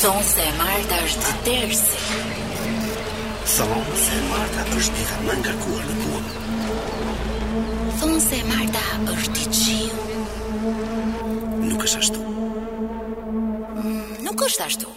Thonë se e marta është tërsi. Thonë se e marta është dita më e ngarkuar në punë. Thonë se e marta është i qiu. Nuk është ashtu. Mm, nuk është ashtu.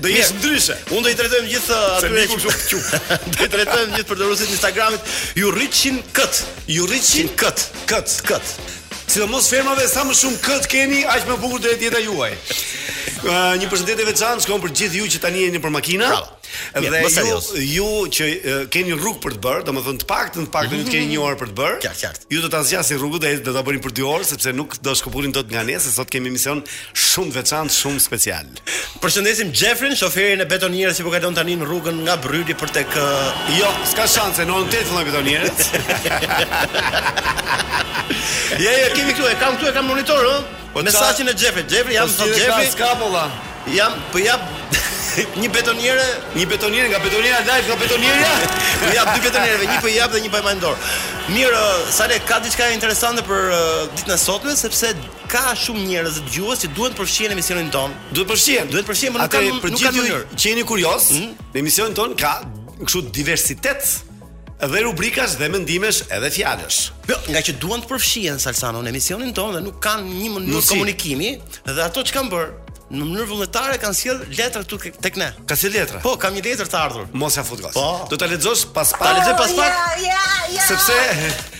Do jetë ndryshe. Unë do i trajtojmë gjithë uh, aty miku kështu këtu. Do i trajtojmë gjithë përdoruesit e Instagramit. Ju rritshin këtë. Ju rritshin këtë. Këtë, këtë. Sidomos femrave sa më shumë këtë keni, aq më bukur do jetë jeta juaj. Uh, një përshëndetje e veçantë shkon për gjithë ju që tani jeni nëpër makina. Bravo. Mirë, Dhe më ju, serioz. ju që e, keni rrugë për të bërë, domethënë të paktën të paktën ju të keni një orë për të bërë. Qartë, qartë. Ju do ta zgjasni rrugën dhe do ta bëni për 2 orë sepse nuk do shkëputeni dot nga ne, se sot kemi emision shumë të veçantë, shumë special. Përshëndesim Xhefrin, shoferin e betonierës që po kalon tani në rrugën nga Bryli për tek Jo, s'ka shanse, në orën 8 fillojnë betonierët. Ja, ja, kemi këtu, e kam këtu, e kam monitor, ë. Po Mesazhin e Xhefrit. Xhefri jam, thotë Xhefri. Po s'ka valla. Jam, po jap një betoniere, një betoniere nga betoniera live nga betonierja. Po jap dy betonierëve, një po e jap dhe një po e marr në dorë. Mirë, ë, Sale, ka diçka interesante për ë, ditën e sotme sepse Ka shumë njerëz dëgjues që duan të përfshihen në emisionin tonë. Duhet të përfshihen. Duhet të përfshihen, por nuk kanë nuk kanë mënyrë. Që jeni kurioz, mm? në emisionin tonë ka kështu diversitet dhe rubrikash dhe mendimesh edhe fjalësh. Jo, ngaqë duan të përfshihen Salsano në emisionin tonë dhe nuk kanë një mënyrë Nusi. komunikimi dhe ato që kanë bërë në mënyrë vullnetare kanë sjellë letra këtu tek ne. Kanë sjellë letra. Po, kam një letër të ardhur. Mos ia fut kot. Po. Do ta lexosh pas pak. Ta lexoj pas pak. Ja, ja, ja. Sepse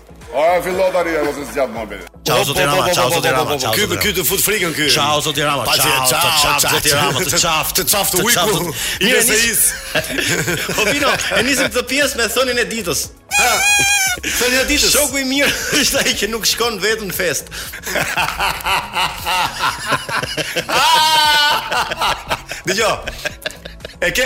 Ora fillon tani apo se zgjat muhabeti. Ciao zoti Rama, ciao zoti Rama, ciao. Ky ky të fut frikën ky. Ciao zoti Rama, ciao, ciao zoti Rama, të çaf, të çaf të ujku. Mirë se is. Po vino, e nisim këtë pjesë me thënien e ditës. Thënien e ditës. Shoku i mirë është ai që nuk shkon vetëm në festë. Dëgjoj. E ke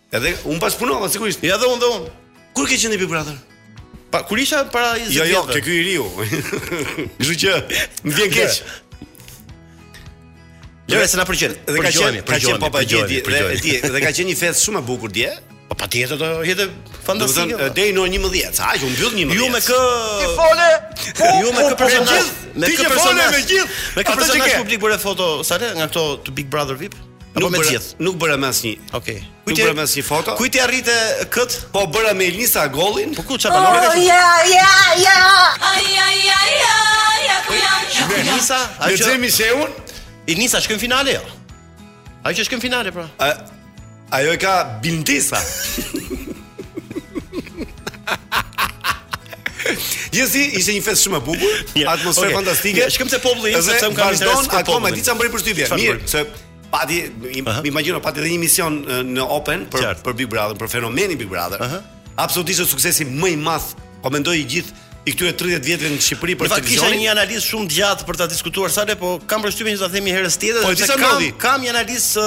Edhe un pse punova sigurisht. Ja dhe un dhe un. Kur ke qenë në Big Brother? Po kur isha para 20 vjetësh. Jo, jo, ke ky i riu. Kështu që më vjen keq. Jo, se na pëlqen. Dhe ka qenë, ka qenë papa Gjedi, dhe e di, dhe ka qenë një festë shumë e bukur dje. Po patjetër do jetë fantastike. Do të deri në 11, sa aq u mbyll 11. Ju me kë? Ti fole. Ju me kë personazh? Me kë personazh? Me kë personazh publik bëre foto Sale nga këto të Big Brother VIP? Apo me gjithë. Nuk bëra me asnjë. Okej. Okay. Nuk bëra me asnjë foto. Ku e arrite këtë? Po bëra me Elisa Gollin. Po ku çfarë oh, bëra? Ja, ja, ja. Ai ai ai ja, ja ku jam. Me Elisa, a që jemi se un? Elisa shkon finale jo. Ai që shkon finale pra. A, ajo e ka Bindisa. Gjithsesi, ishte një festë shumë e bukur, atmosferë fantastike. Shkëm se populli i sepse kam vazhdon akoma dica më bëri përshtypje. Mirë, se pati, imagjino pati edhe një emision në Open për për Big Brother, për fenomenin Big Brother. Absolutisht suksesi më i madh, po mendoj i gjithë i këtyre 30 vjetëve në Shqipëri për televizionin. Do të kisha një analizë shumë të gjatë për ta diskutuar Sale, po kam përshtypjen që ta themi herë tjetër, po, sepse kam kam një analizë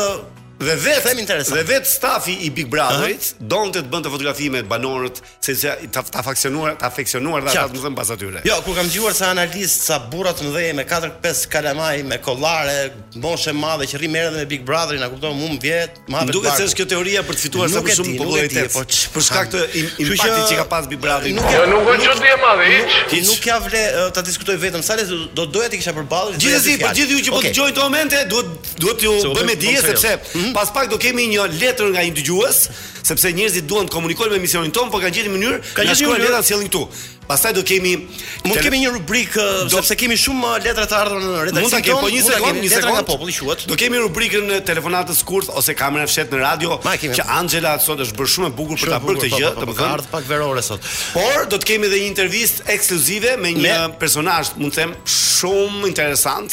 Dhe vetë them interesant. Dhe vetë stafi i Big Brotherit uh -huh. donte të bënte fotografi me banorët, sepse të të afeksionuar, të afeksionuar ata, domethënë pas atyre. Jo, kur kam dëgjuar se analistë, ca burra të mëdhenj me 4-5 kalamaj me kollare, moshë e madhe që rrinë merren me Big Brotherin, a kupton, mua më vjet, më hapet. Duket se është kjo teoria për të fituar sa më shumë popullaritet. Po për shkak të impaktit që ka pas Big Brotheri. Nuk jo, nuk është çudi e madhe hiç. Nuk ia vlen ta diskutoj vetëm Sale, do doja t'i kisha përballë. Gjithsesi, për gjithë ju që po dëgjoni këto momente, duhet Duhet t'ju bëjmë me dije sepse pas pak do kemi një letër nga një dëgjues, sepse njerëzit duan të komunikojnë me emisionin ton, por kanë gjetur mënyrë, Kanë na gjetur shkruajnë mënyrë. letra, i sjellin këtu. Pastaj do kemi Mund të kemi një rubrikë Do- sepse kemi shumë uh, letra të ardhura në redaksi. Mund ta kemi, po një sekond, një sekond. Letra nga populli quhet. Do kemi rubrikën e telefonatës kurth ose kamera e fshehtë në radio Ma e kemi. që Anxhela sot është bërë shumë e bukur për ta bërë këtë gjë, domethënë. po, ka ardh pak verore sot. Por do të kemi edhe një intervistë ekskluzive me një Me- personazh, mund të them, shumë interesant.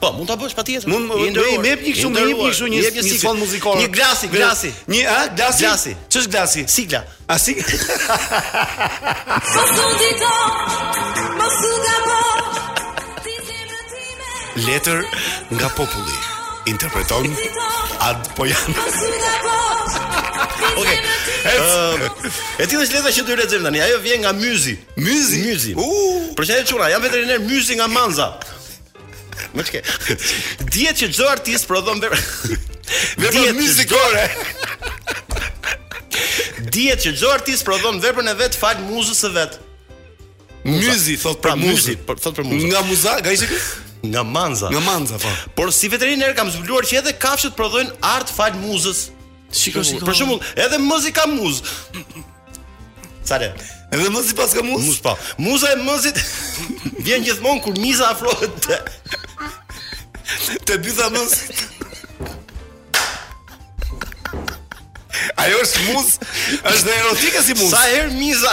Po, mund ta bësh patjetër. Mund të ndërroj, më jep një këngë, më jep një këngë, më jep një sfond muzikor. Një glasi, glasi. Një, a, glasi. Glasi. Ç'është glasi? Sigla. A sigla? Letër nga populli. Interpreton Ad Pojan. Okej. E tillë është letra që do të lexojmë tani. Ajo vjen nga Myzi. Myzi, Myzi. U, për çfarë çuna? Jam veterinar Myzi nga Manza. Mo ç'ke. Dihet që çdo artist prodhon vepra. Vepra muzikore. Dihet që çdo artist prodhon veprën e vet falë muzës së vet. Myzi thotë pra, për muzën, po thotë për muzën. Nga muza, nga ishte ky? Nga Manza. Nga Manza, po. Por si veterinar kam zbuluar që edhe kafshët prodhojnë art falë muzës. Shiko, shiko. Për shembull, edhe mëzi ka muzë. Sale. Edhe mëzi paska muzë. Muzë po. Po. Muza e mëzit vjen gjithmonë kur miza afrohet te, te bytha e mëzit. Ajo është muzë, është dhe erotike si muzë. Sa herë miza.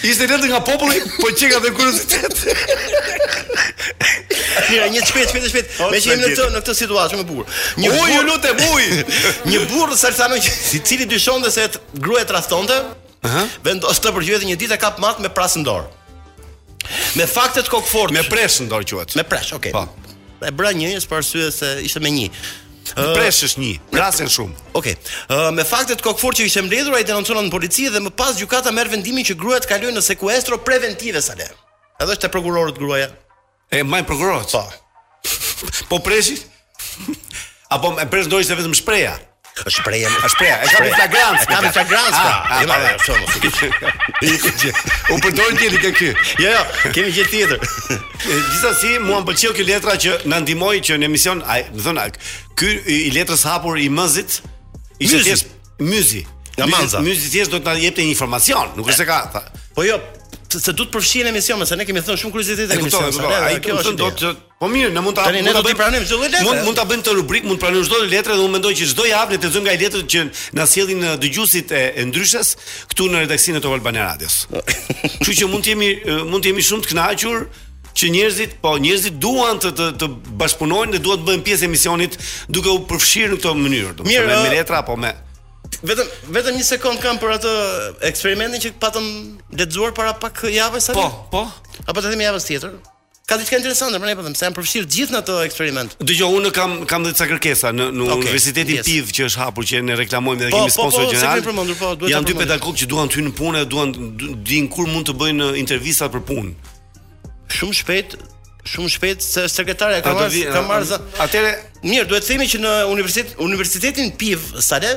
Ishte letër nga populli, po që ka dhe kuriozitet. Mirë, një shpejt, shpejt, shpejt. Oh, Meqë jemi në këtë në këtë situatë shumë e bukur. Një burrë, ju lutem, uj. një burrë salsano që i cili dyshonte se gruaja e tradhtonte, ëh, uh -huh. vendos të përgjojë, një ditë e kap mat me prasë në dorë. Me fakte kokëforta. Me presh në dorë quhet. Me presh, okay. Po. E bëra një, është për arsye se ishte me një. Të presësh një, presin shumë. Okej. Okay. Uh, me faktet kokëforta që kishte mbledhur ai denoncon në polici dhe më pas gjykata merr vendimin që gruaja të kalojë në sekuestro preventive Sale. Edhe është te prokurorët gruaja. E mbajnë prokurorët. Po. po presin? Apo e presh do ishte vetëm shpreha. Shpreha, shpreha, e kap flagrant, e kap flagrant. Ah, ah, ah, e përdor ti këtë. Jo, jo, kemi gjë tjetër. Gjithsesi mua më pëlqeu kjo letra që na ndihmoi që në emision, ai, me thënë, ky i letrës hapur i Myzit ishte thjesht Myzi. Nga Manza. Myzi thjesht do të na jepte një informacion, nuk është se ka. Po jo, se do të përfshihet në emision, se ne kemi thënë shumë kuriozitete në emision. Po, ai kjo është do të Po mirë, ne mund ta ne do të pranojmë çdo letër. Mund mund ta bëjmë këtë rubrikë, mund të pranojmë çdo letër dhe unë mendoj që çdo javë le të lexojmë nga letrat që na sjellin dëgjuesit e, e ndryshëm, këtu në redaksinë e Top Albania Radios. Kështu që mund të jemi mund të jemi shumë të kënaqur që njerëzit, po njerëzit duan të të, të bashkëpunojnë dhe duan të bëhen pjesë e emisionit duke u përfshirë në këtë mënyrë, domethënë me letra apo me Vetëm vetëm një sekond kam për atë eksperimentin që patëm lexuar para pak javësh aty. Po, po. Apo ta themi javës tjetër. Ka diçka interesante, mirë ne po themi, se janë përfshirë të gjithë në atë eksperiment. Dëgjo, unë kam kam dhe ca kërkesa në në okay, Universitetin yes. PIV që është hapur që ne reklamojmë dhe po, kemi po, sponsor po, po, gjeneral. Po, po, po, po, janë dy pedagogë që duan të hyjnë në punë dhe duan të dinë kur mund të bëjnë uh, intervista për punë. Shumë shpejt, shumë shpejt se sekretarja ka marrë ka marrë. Atëherë, mirë, duhet të themi që në universitet, Universitetin PIV, Sale,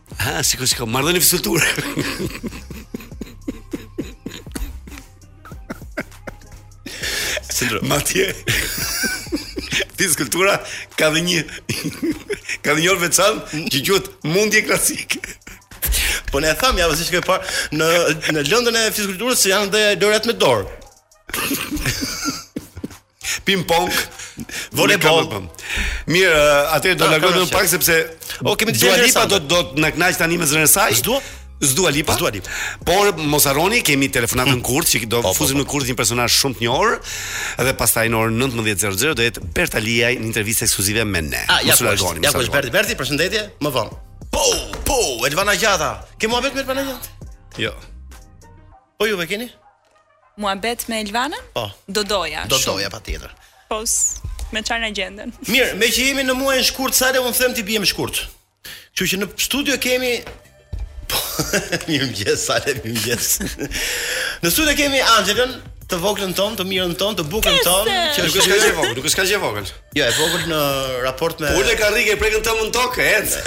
Ha, sikur sikur, marrëdhënie fizkulturë. Sindro. Madje, fizkultura ka dhe një, ka dhe një orë të veçantë, që quhet mundje klasike. Po ne e thamë javën e shkuar në në lëndën e fizkulturës se janë dhe lojërat me dorë. Ping pong, volejboll. Mirë, uh, atëherë do ah, largohemi pak sepse e kemi dhe Dua Lipa do do të na kënaq tani me zërin e saj. S'do. S'dua Lipa. S'dua Lipa. Por mos harroni, kemi telefonatën mm. kurth që do po, po, fusim po. në kurth një personazh shumë të njohur dhe pastaj në orën 19:00 do jetë Bert Aliaj në intervistë ekskluzive me ne. Ah, mos u largoni. Ja, është Berti, Berti, përshëndetje. Më vonë. Po, po, Elvana Gjata. Ke muhabet me Elvana Gjata? Jo. Po ju e keni? Muhabet me Elvanën? Po. Do doja. Do doja patjetër. Po me çfarë na gjendet? Mirë, meqë jemi në muajin shkurt, Sale unë them t'i biem shkurt. Kështu që në studio kemi po, mirëmëngjes, Sale mirëmëngjes. në studio kemi Anxhelën, të voglën tonë, të mirën tonë, të bukurën tonë, që është kaq e vogël, nuk është kaq e vogël. Jo, e vogël në raport me Ulë karrige prekin këmbët tokë, ec.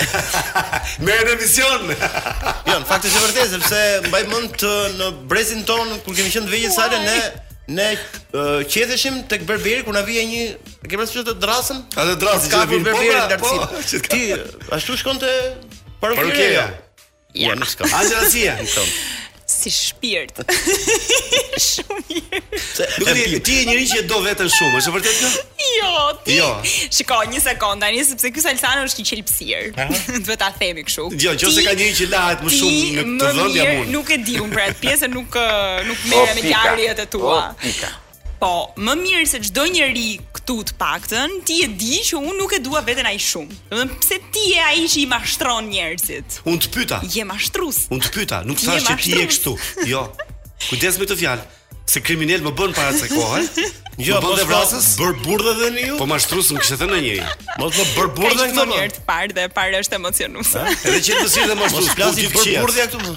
Merë në mision. jo, në fakt është e vërtetë sepse mbaj mend që në brezin ton kur kemi qenë të vegjël Sale ne ne uh, qetheshim tek berberi kur na vinte një ke parasysh atë dërrasën? Atë dërrasën ka berberi po, pra, po, Ti ashtu shkonte parukierja. Ja, më shkon. Anxhela si. Si shpirt. Shumë mirë. Nuk e ti je njeri që do veten shumë, është e vërtetë kjo? Jo, ti. Jo. Shiko, një sekondë tani sepse ky Salsano është një qelbësirë. Duhet ta themi kështu. Jo, nëse ka njeri që lahet më shumë në këtë vend jam unë. Nuk e di unë atë pjesën nuk nuk merrem me ngjarjet e tua. Po, më mirë se çdo njeri këtu të paktën, ti e di që unë nuk e dua veten aq shumë. Domethënë pse ti je ai që i mashtron njerëzit? Unë të pyeta. Je mashtrues. Unë të pyeta, nuk thashë që ti je kështu. Jo. Kujdes me atë fjalë. Se kriminal më bënë para ca kohe. Jo, po dhe vrasës, bër burdhë dhe në ju. Po mashtrues s'më kishte thënë njeri. Mos të bër burdhë në këtë. Është herë e parë dhe e para është emocionuese. Edhe qelbësirë dhe mashtrues. Mos plasi bër burdhë këtu.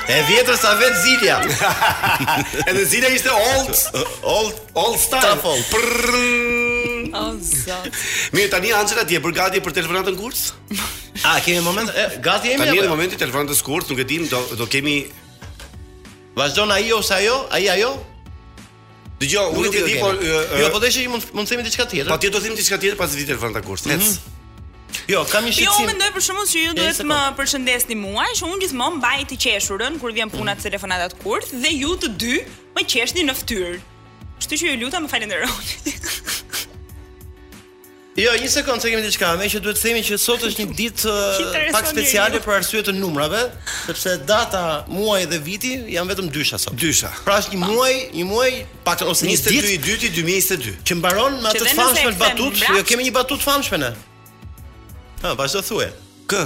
E vjetër sa vetë zilja. Edhe zilja ishte old, old, old style. Tafol. Oh, zot. Mirë, tani Anxhela ti je bërë gati për telefonatën kurth? A kemi moment? E, gati jemi. Tani në jo? momentin e telefonatës kurth, nuk e dim, do do kemi Vazhdon ai ose ajo? Ai ajo? Dëgjo, unë nuk e di, por jo, po deshë mund mund të themi diçka tjetër. Patjetër do të themi diçka tjetër pas telefonatës kurth. Ec. Mhm. Jo, kam një shqetësim. Jo, unë mendoj për shembull që ju duhet të më përshëndesni mua, që unë gjithmonë mbaj të qeshurën kur vjen puna te telefonatat kurth dhe ju të dy më qeshni në fytyrë. Kështu që ju lutem më falënderoni. Jo, një sekondë se kemi diçka, meqë duhet të themi që sot është një ditë pak speciale për arsye të numrave, sepse data, muaji dhe viti janë vetëm dysha sot. Dysha. Pra është një muaj, një muaj pak ose një ditë i dyti 2022. Që mbaron me atë të famshmen batutë, jo kemi një batutë të famshme ne. Ha, vazhdo thuaj. Kë?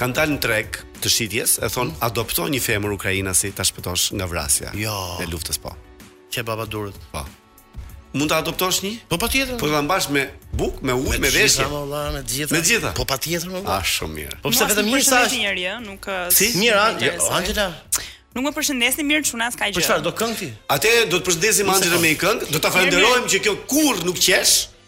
Kanë dalë në treg të shitjes, e thonë mm. adopto një femër ukrainase ta shpëtosh nga vrasja jo. e luftës po. Çe baba durët. Po. Mund ta adoptosh një? Po patjetër. Po ta mbash me bukë, me ujë, me veshje. Me gjitha, me gjitha. Me gjitha. Po patjetër më. Ah, shumë mirë. Po pse vetëm një sa? Mos njëri, ëh, nuk Si? Mirë, jo, Anxhela. Nuk më përshëndesni mirë çuna s'ka gjë. Po çfarë do këngë ti? Atë do të përshëndesim Anxhelën me një këngë, do ta falënderojmë që kjo kurrë nuk qesh.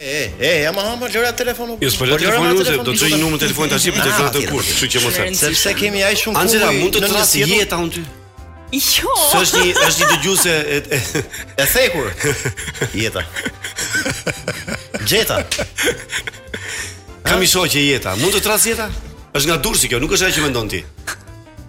E, e, jam ha më lëre telefonin. Jo s'po lë telefonin unë, do të çoj numrin e telefonit tash për telefonatën kurth, kështu që mos e. Sepse kemi aq shumë kuaj. Anxhela, mund të të thërras Jeta unë ty. Jo. Se është një është një dëgjuese e e, e thekur. Jeta. Jeta. Kam një shoqe Jeta. Mund të të thërras Jeta? Është nga Durrësi kjo, nuk është ajo që mendon ti.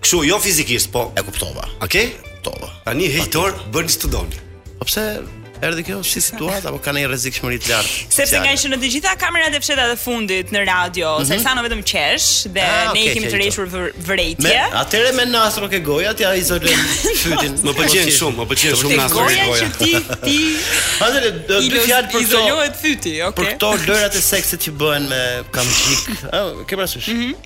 Kështu, jo fizikisht, po. E kuptova. Okej? Okay? Kuptova. Tani hej tani bëni ç'të doni. Po pse erdhi kjo si situatë apo ka një rrezikshmëri të lartë? Sepse kanë qenë në të gjitha kamerat e fshehta të fundit në radio, mm -hmm. Salsano vetëm qesh dhe ah, ne okay, kemi tërhequr vërejtje. Atëre me nastro ke goja t'ia izolosh fytin. Më pëlqen shumë, më pëlqen shumë nastro ke goja. Që ti ti Atëre do ta fjalë për këto. Izolohet fyti, okay. Për këto lojërat e seksit që bëhen me kamxhik. Ëh, ke parasysh? Mhm.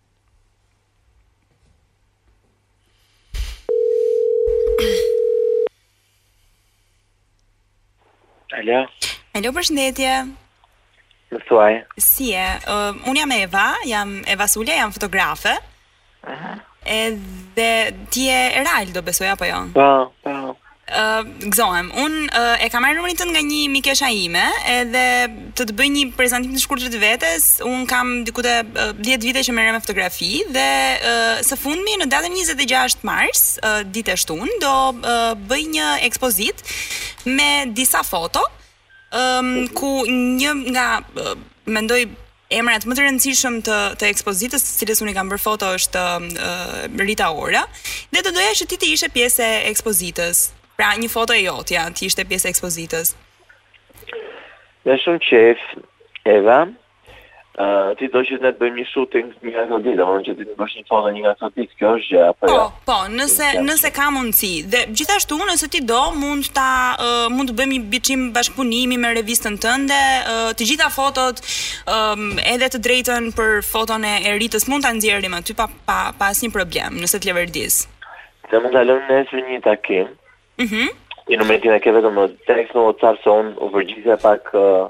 Alo. Alo, përshëndetje. Më thuaj. Si je? Uh, unë jam Eva, jam Eva Sulja, jam fotografe. Aha. Edhe ti je Eraldo, besoj apo jo? Po, po. gëzohem. Unë e kam marrë numrin tënd nga një mikesha ime, edhe të të bëj një prezantim të shkurtër të vetes. Unë kam diku te 10 vite që merrem me fotografi dhe së fundmi në datën 26 mars, ditë e shtunë, do bëj një ekspozitë me disa foto ëm ku një nga ë, mendoj emrat më të rëndësishëm të të ekspozitës, të cilës unë i kam bërë foto është ë, Rita Ora, dhe do doja që ti të ishe pjesë e ekspozitës. Pra një foto e jotja, të ishte pjesë e ekspozitës. Me shumë qejf, Eva. ti do që ne të bëjmë një shooting një nga këto ditë, domethënë që ti të bësh një foto një nga këto ditë, kjo është gjëja apo jo? Po, po, nëse nëse ka mundësi. Dhe gjithashtu nëse ti do, mund ta uh, mund të bëjmë një biçim bashkëpunimi me revistën tënde, uh, të gjitha fotot um, edhe të drejtën për foton e Ritës mund ta nxjerrim aty pa pa pa asnjë problem, nëse të leverdis. Ne mund ta lëmë nesër një takim. Mhm. Mm ti nuk më ke vetëm tekst në WhatsApp se unë u përgjigja pak uh,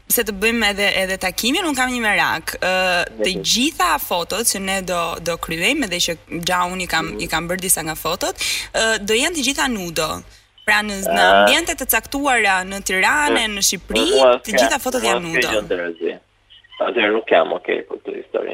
se të bëjmë edhe edhe takimin, un kam një merak. Ë uh, të gjitha fotot që ne do do kryejmë dhe që ja un i kam mm. i kam bërë disa nga fotot, ë uh, do jenë të gjitha nudo. Pra në në ambiente të caktuara në Tiranë, në Shqipëri, të gjitha fotot janë nudo. Atë nuk kam, okay, për këtë histori.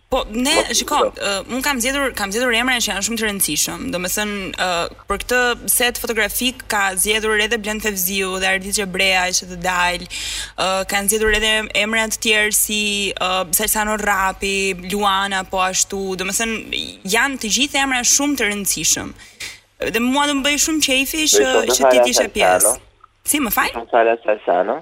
Po ne shiko, uh, un kam zgjedhur kam zgjedhur emra që janë shumë të rëndësishëm. Domethënë uh, për këtë set fotografik ka zgjedhur edhe Blendi Fevziu dhe Ardit Gjebrea që të dalë. Uh, kanë zgjedhur edhe emra të tjerë si uh, Salsano Rapi, Luana po ashtu. Domethënë janë të gjithë emra shumë të rëndësishëm. Dhe mua do më bëj shumë qejfi që që të ishe pjesë. Si më fal? Salsano.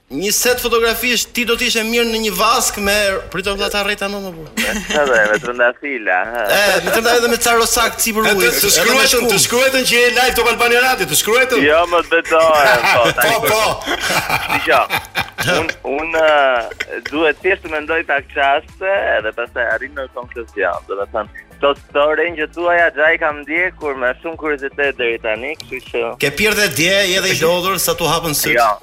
Një set fotografish ti do të ishe mirë në një vaskë me Prit të ta rrejta në më burë Edhe me trëndafila E, me trëndafila dhe me ca rosak sipër ujit Edhe të shkruajtën, të shkruajtën që je live Top Albania Radio, të shkruajtën Jo më të betohem po, Po, po Dëgjo, unë un, duhet thjesht të mendoj pak çaste edhe pastaj arrim në konkluzion Domethënë, këto story që thua gjithë i kam ndjekur me shumë kuriozitet deri tani, kështu që Ke pirë dhe dje, je dhe i lodhur sa t'u hapën syt. Jo.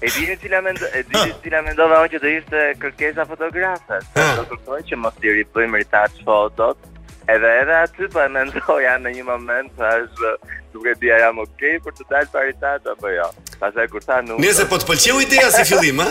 E dini cila mend e dini cila mendova unë që do ishte kërkesa e fotografes. Do kërkoj që mos i bëjmë retouch fotot. Edhe edhe aty po e mendoja në një moment sa është nuk e di a jam ok për të dalë pa retouch apo jo. Pastaj kur tha nuk. Nëse po të pëlqeu ideja si fillim, ha?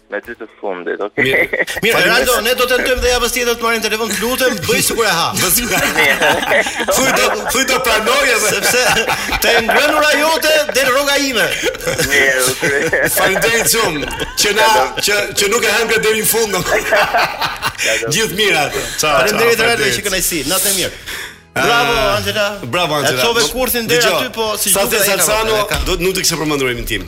me dy të fundit, okay. Mirë, mirë Araldo, ne do tentojmë dhe javës tjetër të të marrim telefon, të lutem, bëj sikur e ha. Thuaj do, thuaj do pranoj edhe sepse te e ngrëna jote del rroga ime. Mirë, okay. Faleminderit shumë që na që që nuk e hëngre deri në fund. Gjithë të mirat. Ciao. Faleminderit Araldo qe kënaqësi. Natën e mirë. Bravo ah, Angela. Bravo Angela. Çove kurthin deri aty po si gjithë. Sa të Salsano, do nuk të kishe përmendur emrin tim.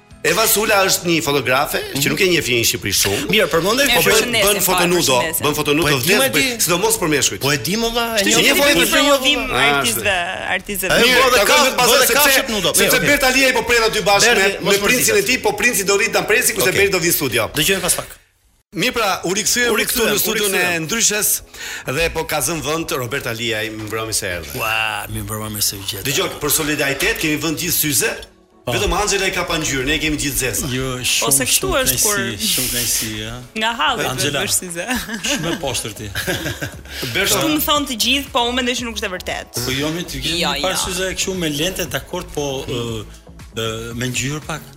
Eva Sula është një fotografe mm -hmm. që mhm. nuk e njeh fare Shqipëria shumë. Mirë, përmendë po që bën, bën foto nudo, bën foto nudo po vetë, për, sidomos për meshkujt. Po e di mo vëlla, e njeh. Një foto për një vim artistëve, artistëve. Ai po dhe ka vetë pas se ka ship nudo. Sepse Bert Aliaj po pret aty bashkë me me princin e tij, po princi do rri të presi kurse Berti do vi në studio. Dëgjojmë pas pak. Mirë pra, u rikthyem ne këtu në studion e Ndryshes dhe po ka zënë vend Robert Aliaj, mirëmbrëma mirë se erdhe. Ua, mirëmbrëma mirë se u gjeta. Dëgjoj, për solidaritet kemi vënë gjithë syze? Po. Vetëm Angela i ka pa ngjyrë, ne kemi gjithë zeza. Jo, shumë. Ose kështu shtiret kur shumë kënaqësi, ja. Nga halli do të bësh syze. Shumë e poshtër ti. Bert kshu më thonë të gjithë, po unë mendoj që nuk është e vërtetë. Po jo, më ti ke jo, një palë jo. syze kështu me lente dakord, po me ngjyrë pak.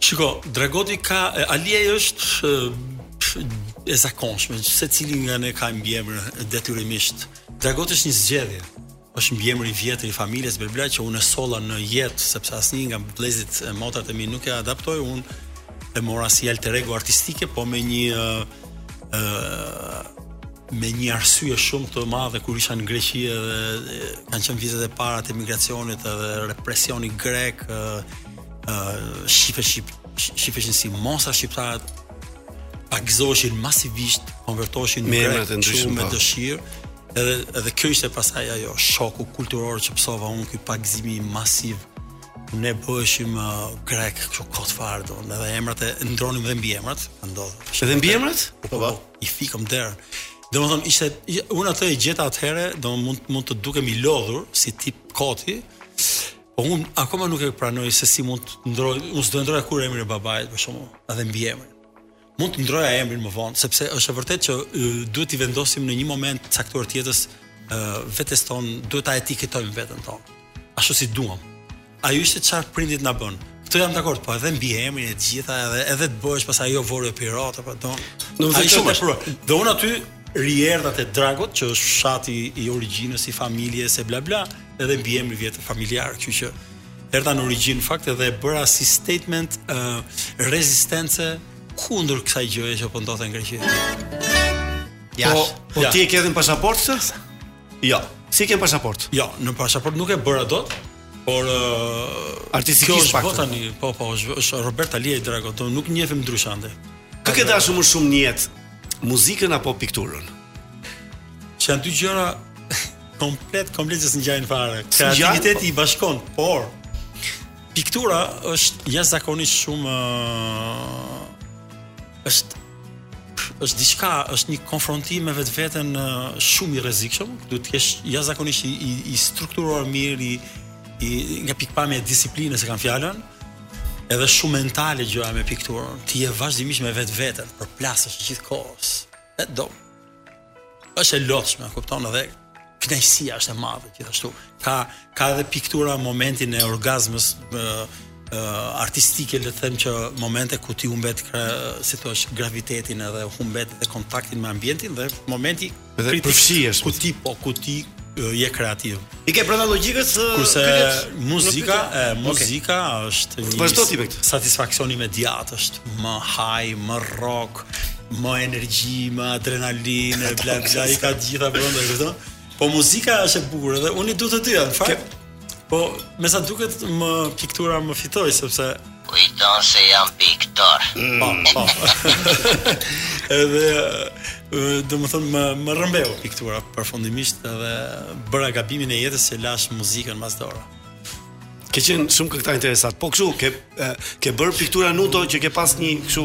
Shiko, Dragoti ka Aliaj është e zakonshme, secili nga ne ka mbiemër detyrimisht. Dragoti është një zgjedhje. Është mbiemër i vjetër i familjes Berbla që unë e solla në jetë, sepse asnjë nga vëllezërit e motrat e mi nuk e adaptoi unë e mora si alter ego artistike, po me një ë me një arsye shumë të madhe kur isha në Greqi edhe kanë qenë vitet e para të emigracionit edhe represioni grek ë ë shife ship shifeshin si mostra shqiptarët pagëzoheshin masivisht konvertoheshin në grek shumë me po. dëshirë edhe edhe kjo ishte pastaj ai shoku kulturor që pësova unë ky pagëzimi masiv ne bëheshim uh, grek kështu kot fare po edhe emrat e ndronim dhe mbiemrat ndodh edhe mbiemrat po po, po. i fikëm derën. Domethënë ishte unë atë e gjeta atëherë, do mund mund të dukem i lodhur si tip koti. Po unë akoma nuk e pranoj se si mund të ndroj, unë s'do ndroja kurrë emrin e babait për shembull, edhe mbiemrin. Mund të ndroja emrin më vonë, sepse është e vërtetë që duhet t'i vendosim në një moment caktuar të jetës vetes tonë, duhet ta etiketojmë veten tonë. Ashtu si duam. Ai ishte çfarë prindët na bënë. Këtu jam dakord, po edhe mbiemrin e të gjitha edhe edhe të bëhesh pas ajo vorepirot apo don. Domethënë shumë shpruar. Dhe unë aty rierdha te Dragot, që është fshati i origjinës i familjes e bla bla, edhe mbiemri i vjetër familjar, kështu që erdha në origjinë në fakt edhe e bëra si statement uh, rezistence kundër kësaj gjëje që po ndodhte në Greqi. Ja, po, po ja. ti e ke edhe në pasaportë? Jo. S'e ke në pasaportë? Jo, në pasaportë nuk e bëra dot, por uh, artistikisht pak. Po tani, po po, është, është Robert Aliaj Dragot, nuk e njohim ndryshe ande. Kë ke dashur më shumë në jetë? Muzikën apo pikturën? Që janë dy gjëra komplet komplet që s'ngjajnë fare. Kreativiteti i bashkon, por piktura është jashtëzakonisht shumë uh, është është diçka, është një konfrontim me vetveten shumë i rrezikshëm, duhet të jesh jashtëzakonisht i, i, i strukturuar mirë, i, i nga pikpamja e disiplinës e kam fjalën, edhe shumë mentale gjëja me pikturën. Ti je vazhdimisht me vetveten, përplasesh gjithë kohës. E do Është e lodhshme, kupton edhe kënaqësia është e madhe gjithashtu. Ka ka edhe piktura momentin e orgazmës ë uh, artistike le të them që momenti ku ti humbet si të thuash gravitetin edhe humbet edhe kontaktin me ambientin dhe momenti dhe ku ti po ku ti je kreativ. I ke brenda logjikës uh, kurse muzika, e, muzika okay. është një Vazhdo ti me këtë. Satisfaksioni imediat është më high, më rock, më energji, më adrenalinë, bla bla, i ka të gjitha brenda këto. Po muzika është e bukur dhe unë i dua të dyja, në fakt. Po, me sa duket më piktura më fitoi sepse Kujtoj se jam piktor. Po, po. Edhe domethënë më, më rrëmbeu piktura përfundimisht edhe bëra gabimin e jetës që lashë muzikën mas dore. Ke qenë shumë kështu interesant. Po kështu ke ke bërë piktura nudo që ke pas një kështu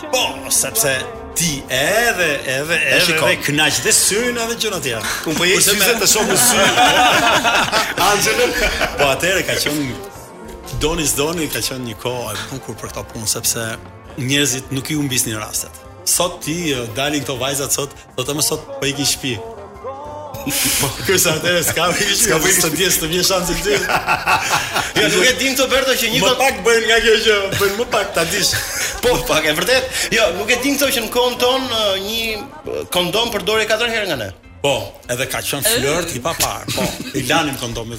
Po, sepse ti edhe edhe edhe dhe kënaq dhe syrin edhe gjëra të tjera. Unë po jesi me të shoh me sy. Angelo, po atëre ka qenë doni s'doni ka qenë një kohë e bukur për këtë punë sepse njerëzit nuk i humbisnin rastet. Sot të dalin këto vajzat sot Domethënë sot po iki shtëpi. Po kërsa atë s'ka po iki shtëpi, po iki shtëpi të vjen shansi ty. Ja nuk e din këto Berto që një më pak bën nga kjo që bën më pak ta dish. Po pak e vërtet. Jo, nuk e din këto që në kohën tonë një kondom përdorej katër herë nga ne. Po, edhe ka qenë flirt i papar. Po, i lanim kondomin.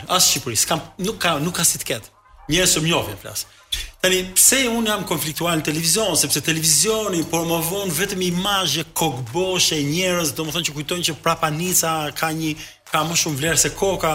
As Shqipëri, s'ka nuk ka nuk ka si të ketë. Njerëz që më njohin flas. Tani pse un jam konfliktual në televizion, sepse televizioni promovon vetëm imazhe kokboshe, njerëz, domethënë që kujtojnë që prapanica ka një ka më shumë vlerë se koka.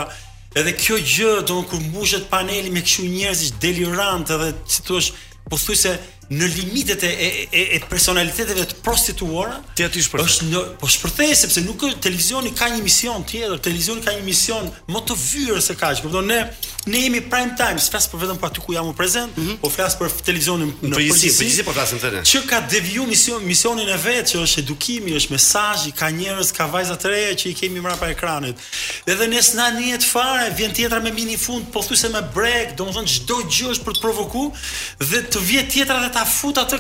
Edhe kjo gjë, domethënë kur mbushet paneli me kësi njerëzish delirantë edhe si thua, pothuajse në limitet e e e personaliteteve të prostituuara ti aty shpërthen. Është, unë po shpërthej sepse nuk është televizioni ka një mision tjetër, televizioni ka një mision më të vyer se kaq. Kupton ne ne jemi prime time, s'flas për vetëm për aty ku jam unë prezent, mm -hmm. po flas për televizionin në përgjithësi, përgjithësi po flasim tani. Që ka devijuar mision, misionin e vet që është edukimi, është mesazhi, ka njerëz, ka vajza të reja që i kemi mbrapa ekranit. Edhe ne s'na njihet fare, vjen tjetra me minifund, pothuajse me brekë, domethënë çdo gjë është për të provoku dhe të vjen tjetra dhe ta fut atë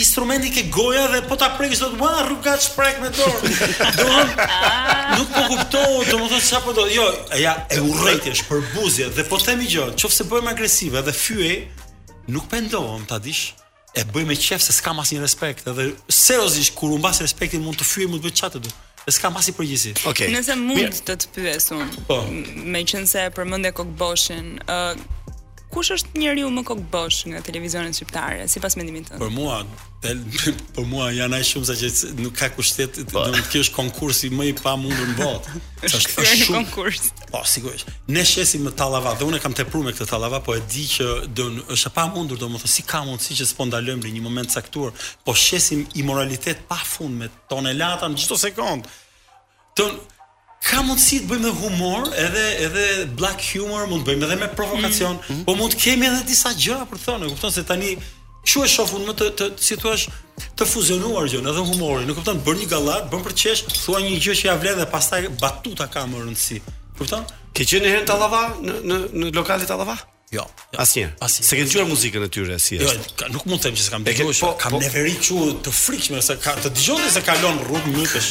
instrumentin ke goja dhe po ta prekësh do të thonë rrugaç prek me dorë. domethënë ah. nuk po kuptoj, domethënë çfarë po ndodh. Jo, jam e urrejtjes, përbuzje dhe po themi gjë, nëse bëhem agresive dhe fyej, nuk pendohem ta dish. e bëj me qef se s'kam asnjë respekt edhe seriozisht kur humbas respektin mund të fyej mund të bëj çfarëdo. E s'kam asnjë përgjegjësi. Okej. Okay. Nëse mund Mirë. të të pyes unë, po. meqense e përmendë kokboshin, ë uh, kush është njeriu më kokbosh nga televizionet shqiptare sipas mendimit tënd? Për mua, tel, për mua janë aq shumë sa që nuk ka kushte, po. do të thotë kjo është konkursi më i pamundur në botë. Është shumë konkurs. Po sigurisht. Ne shesim tallava dhe unë e kam tepruar me këtë tallava, po e di që është e pamundur domethënë si ka mundësi që s'po ndalojmë në një moment caktuar, po shesim imoralitet pa fund me tonelata në çdo sekond. Tani ka mundësi të bëjmë humor, edhe edhe black humor mund të bëjmë edhe me provokacion, mm -hmm. po mund të kemi edhe disa gjëra për të thënë, e kupton se tani Kshu e shoh unë më të, të si thua, të fuzionuar gjën, edhe humorin. E kupton, bën një gallatë, bën për të qesh, thua një gjë që ja vlen dhe pastaj batuta ka më rëndësi. Kupton? Ke qenë ndonjëherë në Tallava në në në lokalet Tallava? Jo, jo. asnjë. Asnjë. S'e ke dëgjuar muzikën e tyre si jo, është. Jo, nuk mund të them që s'kam dëgjuar, po, kam po, neveri kshu të frikshme se ka të dëgjoni se kalon rrugë mykësh.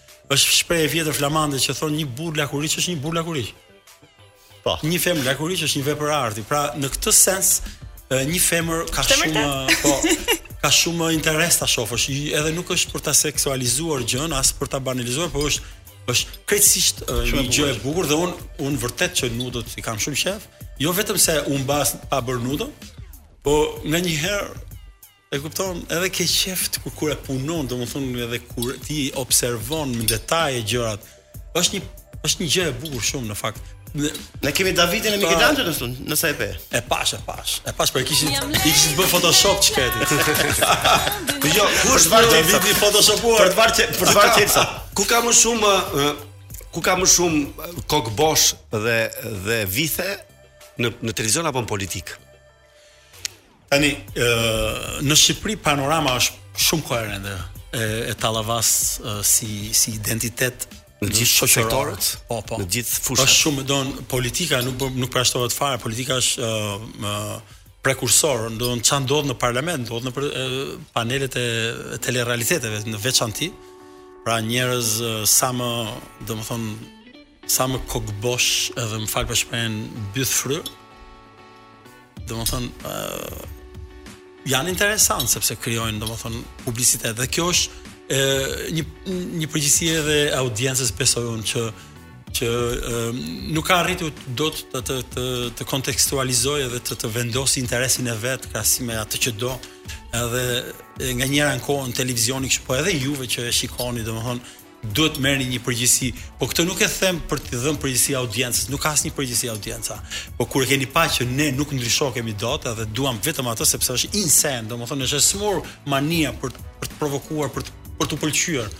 Është një shprehje e vjetër flamande që thotë një burrë lakuriç është një burrë lakuriç. Po. Një femër lakuriç është një vepër arti. Pra, në këtë sens, një femër ka Shtë shumë, po, ka shumë interes ta shofësh. Edhe nuk është për ta seksualizuar gjën, as për ta banalizuar, por është është krejtësisht një gjë e bukur dhe un un vërtet që nudot i kam shumë qef. Jo vetëm se un mbase kam bërë nudo, po nganjëherë E kupton, edhe ke qef kur, kur e punon, domethënë edhe kur ti observon me detaje gjërat. Është një është një gjë e bukur shumë në fakt. Ne, ne kemi Davidin e Michelangelo në studio, nëse e pe. E pash, e pash. E pash për po kishin i kishin bën Photoshop çkëti. Po jo, ku është varë Davidi Photoshopuar? Për varë për të varë çelsa. Ku ka më shumë ku ka më shumë kokbosh dhe dhe vithe në në televizion apo në politikë? Tani, ë në Shqipëri panorama është shumë koherente e, e tallavas si si identitet në gjithë sektorët, po po. Në gjithë fushat. Është shumë don politika nuk nuk përjashtohet fare, politika është ë prekursor, domethënë ça ndodh në parlament, ndodh në për, e, panelet e, e telerealiteteve në veçanti. Pra njerëz sa më, domethënë sa më kokbosh edhe më fal për shprehjen bythfry, Domethënë ë uh, janë interesant sepse krijojnë domethënë publicitet dhe kjo është ë uh, një një përgjegjësi edhe e audiencës besoj unë që që um, nuk ka arritur dot të të të, të kontekstualizojë edhe të të vendosë interesin e vet krahasim me atë që do edhe nga njëra anë ka faj televizioni kështu po edhe juve që e shikoni domethënë duhet të merrni një përgjegjësi, po këtë nuk e them për të dhënë përgjegjësi audiencës, nuk ka asnjë përgjegjësi audienca. Po kur e keni pa që ne nuk ndryshohemi dot edhe duam vetëm atë sepse është insane, domethënë është e sëmurë mania për për të provokuar, për të për të pëlqyer.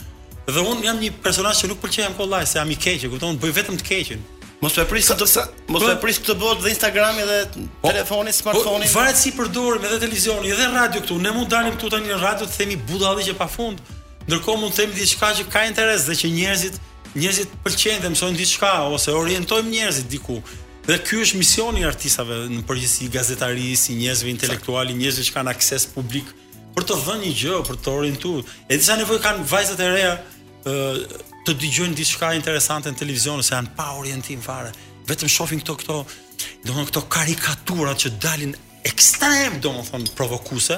Dhe un jam një personazh që nuk pëlqehem kollaj, se jam i keq, e kupton, bëj vetëm të keqin. Mos e prishi ca, mos e prishi këtë botë dhe Instagrami dhe po, telefoni, po, smartphone. Varet si përdorim edhe televizionin, edhe radion këtu. Ne mund dalim këtu tani në radio të themi budalliqe pafund. Ndërkohë mund të themi diçka që ka interes dhe që njerëzit njerëzit pëlqejnë të mësojnë diçka ose orientojmë njerëzit diku. Dhe ky është misioni i artistave në përgjithësi gazetarisë, i njerëzve intelektualë, njerëzve që kanë akses publik për të dhënë një gjë, për të orientuar. E di sa nevojë kanë vajzat e reja ë të dëgjojnë diçka interesante në televizion ose janë pa orientim fare. Vetëm shohin këto këto, domethënë këto karikaturat që dalin ekstrem, domethënë provokuese,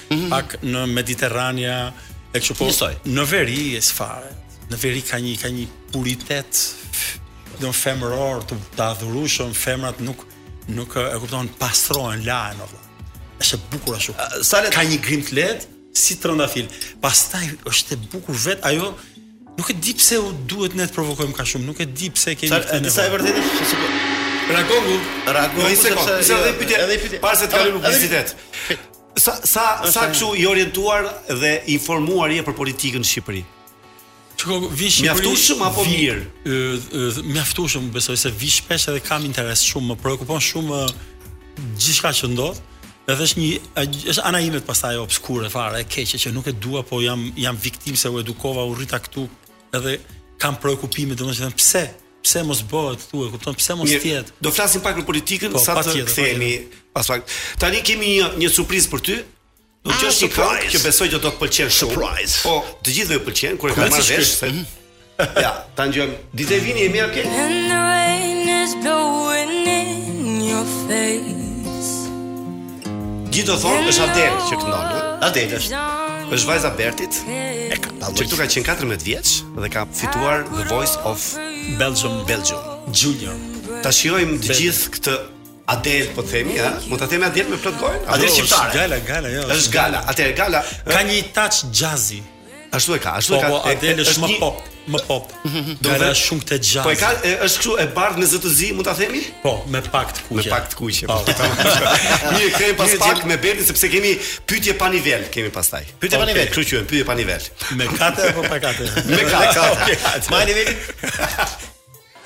pak më mediterrane e kështu po. Njësoj. Në veri s'e ke fare. Në veri ka një ka një puritet domethënë femëror të të adhurueshëm, femrat nuk nuk e kupton pastrohen lahen valla. Është e bukur ashtu. Sa le ka një grim të lehtë si trëndafil. Pastaj është e bukur vet ajo nuk e di pse u duhet ne të provokojmë kaq shumë, nuk e di pse kemi këtë nevojë. Sa e vërtetë është se Ragongu, Ragongu sepse edhe një pyetje, edhe një pyetje. Para se të kalojmë në publicitet. Sa sa sa kështu i orientuar dhe i informuar je për politikën në Shqipëri? Se ti vjen Shqipëri. Mjaftueshëm apo mirë? Mjaftueshëm, besoj se vi shpesh edhe kam interes shumë, më preokupon shumë gjithçka që ndodh. Edhe është një është ana ime pastaj obskure fare e keqe që nuk e dua, po jam jam viktimë se u edukova, u rrita këtu edhe kam preokupime, domethënë pse Pse mos bëhet këtu e kupton? Pse mos të jetë? Do flasim pak për politikën po, sa të kthehemi pas pak. Tani kemi një një surprizë për ty. Do të ah, jesh një krak që besoj që do të pëlqejë shumë. Surprise. Po, të gjithëve ju pëlqen kur e kanë marrë vesh. Mhm. Ja, ta dëgjojmë. Dite vini e mirë ke. And the rain is blowing in your face. Gjithë do thonë është Adele që këndon, ëh? Adele është. Është vajza e Bertit. E ka dalë. Që këtu ka qenë 14 vjeç dhe ka fituar The Voice of Belgium, Belgium. Junior. Ta shijojmë të gjithë këtë Adel po themi, ha? Mund ta themi Adel me plot gojën? Adel shqiptare. Gala, Gala, jo. Është Gala. Atëherë Gala ka një touch jazzy. Ashtu e ka, ashtu e ka. Po, Adele është më pop, më pop. Do të thotë shumë këtë jazz. Po e ka, është kështu e bardhë me zë të zi, mund ta themi? Po, me pak të kuqe. Me pak të kuqe. Po, po, po. Mirë, jemi pas pak me Bertin sepse kemi pyetje pa nivel, kemi pastaj. Pyetje pa nivel, kështu quhen, pyetje pa nivel. Me katë apo pa katë? Me katë. Okej. Ma nivelin.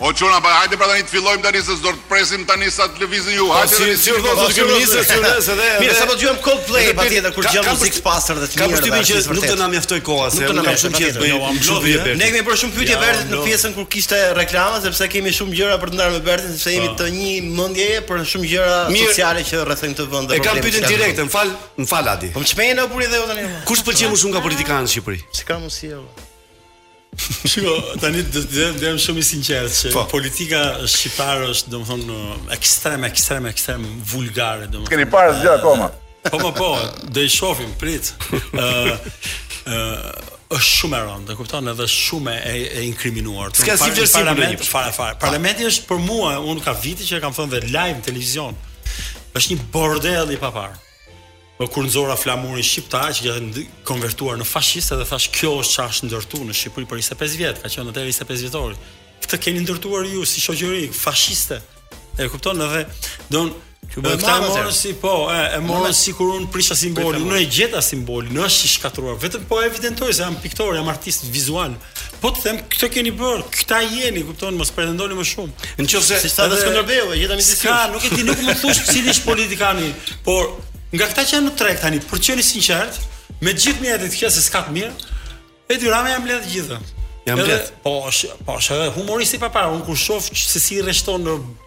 O çuna pra hajde pra tani të fillojmë tani se s'do të presim tani sa të lëvizin ju. Po, hajde tani. Si urdhëron zoti kryeministër, si urdhëron se dhe. Mirë, sapo dëgjojmë Coldplay patjetër kur gjë muzikë të pastër dhe të mirë. Kam përshtypjen që nuk do na mjaftojë koha se unë kam shumë që të bëj. Ne kemi bërë shumë pyetje Bertit në pjesën kur kishte reklama sepse kemi shumë gjëra për të ndarë me Bertin sepse jemi po. të një mendjeje për shumë gjëra sociale që rrethojnë këtë vend. E kam pyetjen direkt, më fal, më fal Adi. Po më çmejnë apo dhe tani. Kush pëlqen më shumë nga politikanët në Shqipëri? Çka mos sjell. Shiko, tani do të jem jam shumë i sinqertë se po. politika shqiptare është domthonë ekstrem ekstrem ekstrem vulgare domthonë. S'keni parë asgjë akoma. Po po po, do i shohim prit. Ë ë është shumë e rëndë, e kupton, edhe shumë e, e inkriminuar. S'ka asnjë vlerësim për parlament, një. fare fare. Parlamenti është për mua, unë ka vite që e kam thënë dhe live në televizion. Është një bordel i paparë. Po kur nxora flamurin shqiptar që ishte konvertuar në fashist edhe thashë kjo është çfarë është ndërtuar në Shqipëri për 25 vjet, ka qenë atëherë 25 vjetor. Këtë keni ndërtuar ju si shoqëri fashiste. E kupton edhe don Që bëhet ta morën si po, e, e morën sikur unë prisha simbolin, unë e gjeta simbolin, është i shkatërruar. Vetëm po evidentoj se jam piktor, jam artist vizual. Po të them, këtë keni bërë, këta jeni, kupton, mos pretendoni më shumë. Nëse si sa të Skënderbeu, jeta më disi. Ka, nuk e di, nuk mund të thosha cili është politikani, por nga këta që janë në treg tani, për të qenë i sinqert, me gjithë të mirat e të këqijat se s'ka të mirë, Edi Rama ia mbledh të gjithëve. Ia mbledh. Po, po, është humorist i paparë, unë kur shoh se si i rreshton në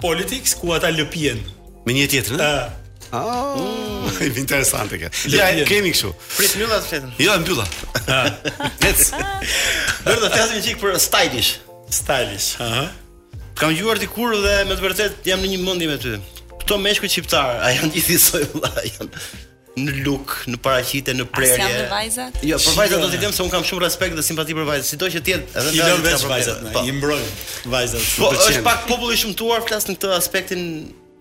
Politics ku ata lëpihen me një tjetrin. Ëh. Ah, mm. interesante kjo. Ja, kemi kështu. Prit mbylla të fletën. Jo, mbylla. Ec. Dhe të flasim çik për stylish. Stylish, aha. Kam dëgjuar dikur dhe me të vërtet jam në një mendje me ty. Këto meshkuj shqiptar, a janë gjithë soi vëlla, janë. në look, në paraqitje, në prerje. As janë vajzat? Jo, për vajzat do të them se un kam shumë respekt dhe simpati për vajzat, sido që të jetë. Edhe i lëm vetë vajzat, po. i mbrojmë vajzat. Po është pak popull i shëmtuar flas në këtë aspektin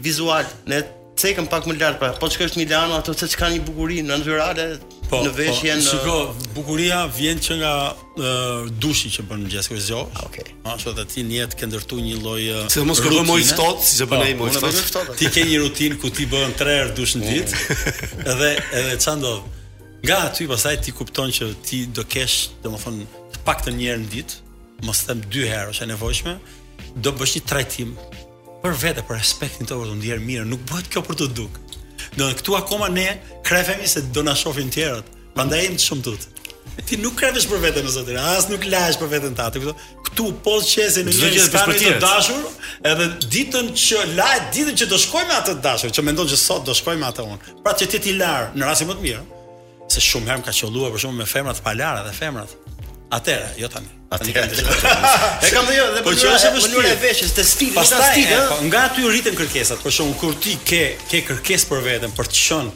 vizual, ne cekëm pak më lart pra. Po çka është Milano ato s'e kanë një bukuri natyrale po, në po, veshjen. Po, shiko, bukuria vjen që nga dushi që bën mëngjes kur zgjohesh. Ah, okej. Okay. Ashtu edhe ti në jetë ke ndërtuar një lloj Sidomos kur më i ftohtë, siç e bën po, ai më i ftohtë. Ti ke një rutinë ku ti bën 3 herë dush në ditë. Edhe edhe ça ndodh? Nga aty pastaj ti kupton që ti do kesh, domethënë, të paktën një herë në ditë, mos them dy herë, është e nevojshme, do bësh një trajtim Për veten, për respektin tënd, për t'u ndjerë mirë, nuk bëhet kjo për t'u dukë. Ne këtu akoma ne krefemi se do na shofin tjerët, prandaj jemi të shëmtut. Ti nuk krefesh për veten, o zotëri, as nuk lahesh për veten tate. Këtu, këtu po të qe se një çun ka një të dashur, edhe ditën që lahet, ditën që do shkojë me atë të dashur, që mendon që sot do shkoj me atë unë. Pra që të jetë i larë, në rastin më të mirë, se shumë herë më ka qëlluar për shembull me femra të palara dhe femrat. Atëra, jo tani. Atëra. E kam dhe jo, dhe po qesh apo nuk e vesh, është stil, është stil, ëh. Po nga aty rriten kërkesat, për shembull kur ti ke ke kërkesë për veten për të qen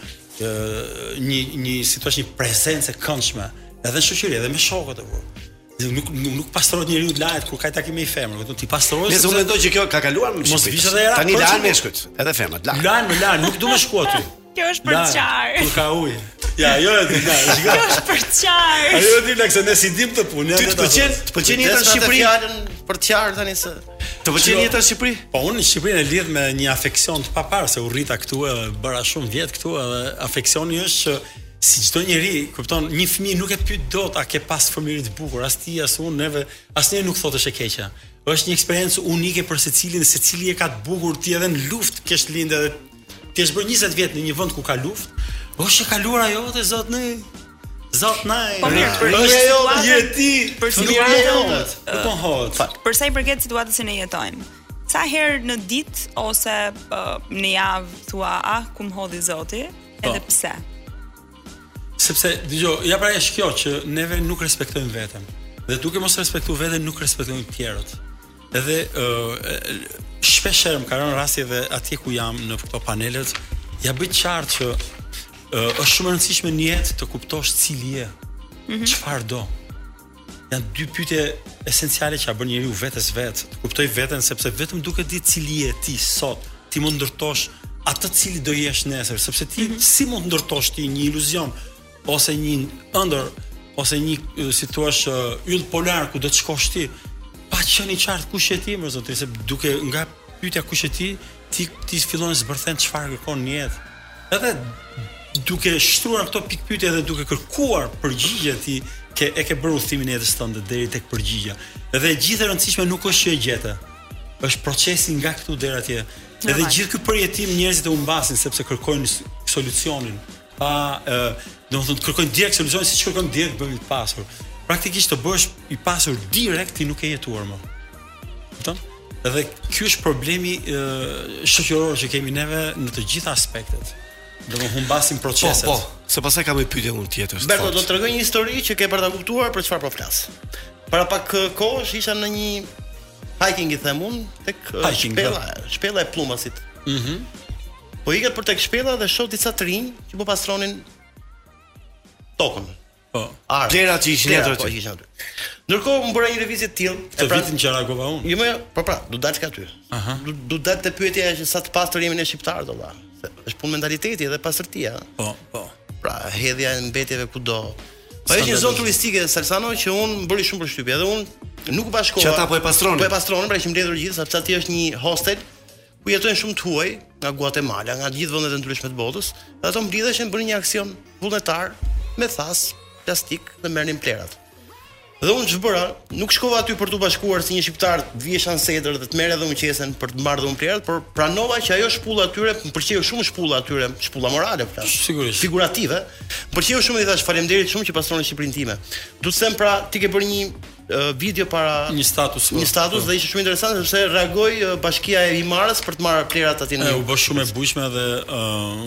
një një si thua një prezencë e këndshme, edhe në shoqëri, edhe me shokët e vet. Dhe nuk nuk nuk pastrohet njeriu të lahet kur ka takim me femër, vetëm ti pastrohesh. Nëse unë mendoj që kjo ka kaluar më shumë. Mos vijë edhe era. Tani lahen meshkujt, edhe femrat. Lahen, lahen, nuk do të shkoj aty. Kjo është për çaj. Ku ka ujë? Ja, jo e di, shikoj. Kjo është për çaj. Ajo e di na se ne s'i dimë këto punë. Ty të pëlqen, të pëlqen jeta në Shqipëri. Fjalën për çaj tani se. Të pëlqen jeta në Shqipëri? Po unë Shqipërinë e lidh me një afeksion të paparë se u rrita këtu edhe bëra shumë vjet këtu edhe afeksioni është që si çdo njeri, kupton, një fëmijë nuk e pyet dot a ke pas fëmijëri të bukur, as ti as unë, neve asnjë nuk thotë është e keqja. Është një eksperiencë unike për secilin, secili e ka të bukur ti edhe në luftë kesh lindë edhe të jesh bërë 20 vjet në një vend ku ka luftë, po është e kaluara jote zot në Zot na e po mirë por është ajo je ti për situatën jote. Po hot. Për sa i përket situatës që ne jetojmë. Sa herë në ditë ose uh, në javë thua ah ku më hodhi Zoti? Po. Edhe pse? Sepse dëgjoj, ja pra është kjo që neve nuk respektojmë veten. Dhe duke mos respektuar veten nuk respektojmë të tjerët. Edhe ë shpesh herë më ka rënë rasti edhe atje ku jam në këto panelet, ia bëj qartë që ë është shumë e rëndësishme në jetë të kuptosh cili je. Mhm. Çfarë mm -hmm. do? Janë dy pyetje esenciale që ia bën njeriu vetes vetë, të kuptojë veten sepse vetëm duke ditë cili je ti sot, ti mund të ndërtosh atë cili do jesh nesër, sepse ti mm -hmm. si mund të ndërtosh ti një iluzion? ose një ëndërr ose një si thua yll polar ku do të shkosh ti pa qenë i qartë kush je ti mor zotëri se duke nga pyetja kush je ti ti ti fillon të zbërthesh çfarë kërkon në jetë edhe duke shtruar këto pikëpyetje dhe duke kërkuar përgjigje ti ke e ke bërë udhëtimin e jetës tënde deri tek përgjigja dhe e gjithë e rëndësishme nuk është që e gjete është procesi nga këtu deri atje Edhe gjithë ky përjetim njerëzit e humbasin sepse kërkojnë solucionin, pa ë do të thotë kërkojnë direkt solucionin siç kërkojnë direkt bëhemi të pasur. Praktikisht të bëhesh i pasur direkt ti nuk ke jetuar më. Kupton? Edhe ky është problemi ë shoqëror që kemi neve në të gjitha aspektet. Duke humbasim po, proceset. Po, po, se pastaj kam një pyetje unë tjetër. Berto do të tregoj një histori që ke për ta kuptuar për çfarë po flas. Para pak ë, kohësh isha në një hiking i them unë tek ë, Hiking, shpella, shpella e Pëllumbasit. Mhm. Po ikja për tek shpella dhe shoh disa të rinj që po pastronin tokën. Po. Gjëra që ishin aty. Po ishin aty. Ndërkohë unë bëra një lëvizje të tillë, e pra në Qaragova unë. Jo, jo, po pra, do dalë aty. Aha. Do do dalë te pyetja që sa të pastër jemi ne shqiptarët vallë. Është punë mentaliteti dhe pastërtia. Po, po. Pra, hedhja e mbetjeve kudo. Po është një zonë turistike Salsano që më bëri shumë përshtypje, edhe unë nuk u bashkova. Që ata po e pastronin. Po e pastronin, pra qenë mbledhur gjithë, sepse aty është një hostel ku jetojnë shumë të huaj nga Guatemala, nga të gjithë vendet e ndryshme të botës, dhe ato mblidheshin bënë një aksion vullnetar me thasë plastikë dhe merrnin plehrat. Dhe unë ç'bëra, nuk shkova aty për t'u bashkuar si një shqiptar të vihesha në sedër dhe të merrja dhe unë qesen për të marrë dhe unë plehrat, por pranova që ajo shpulla e tyre, më pëlqeu shumë shpulla e tyre, shpulla morale flas. Sigurisht. Figurative. Më pëlqeu shumë dhe i thashë faleminderit shumë që pastroni Shqipërinë time. Do të them pra, ti ke bërë një video para një status një status dhe ishte shumë interesante sepse reagoi bashkia e Himarës për të marrë plehrat aty në u bë shumë e bujshme dhe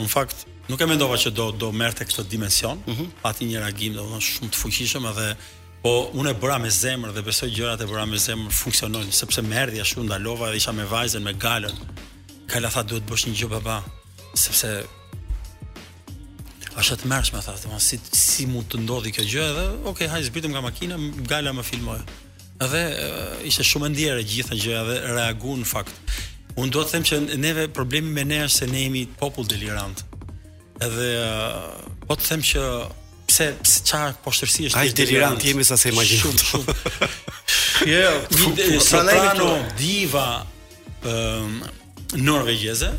në fakt nuk e mendova që do do merrte këtë dimension. Mm -hmm. Pati një reagim domethënë shumë të fuqishëm edhe po unë e bëra me zemër dhe besoj gjërat e bëra me zemër funksionojnë sepse më erdhi ashtu ndalova dhe isha me vajzën me Galën. Gala tha duhet të bësh një gjë baba sepse Është e tmerrshme, tha, domethënë si, si mund të ndodhë kjo gjë edhe, oke, okay, hajt zbritëm nga makina, Gala më filmoi. Edhe ishte shumë e ndjerë gjithë ajo gjë edhe reagu në fakt. Unë do të them që neve problemi me ne është se ne jemi popull delirant. Edhe po të them që pse pse ça poshtërsie është ajo delirantë jemi sa s'e imagjinon. Jo, një soprano diva ëm norvegjeze.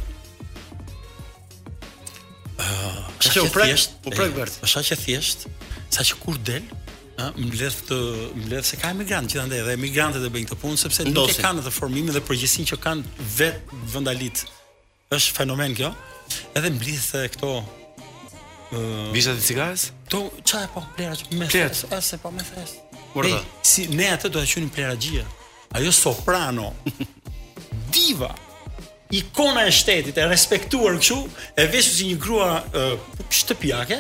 Ëh, uh, është që prek, u prek vërtet. Është kaq e thjesht, sa që kur del, ë, mbledh këtë, mbledh se ka emigrantë gjithandej dhe emigrantët e bëjnë këtë punë sepse nuk e kanë atë formimin dhe përgjegjësinë që kanë vetë vendalinjtë. Është fenomen kjo. Edhe mbledh këto Bishta të cigares? Këto, ça, e po, plehra që me thes, e se po me thes. Hey, si, ne atë do të quhen plehra gjëra. Ajo soprano, Diva, ikona e shtetit, e respektuar kështu, e veshur si një grua uh, shtëpiake,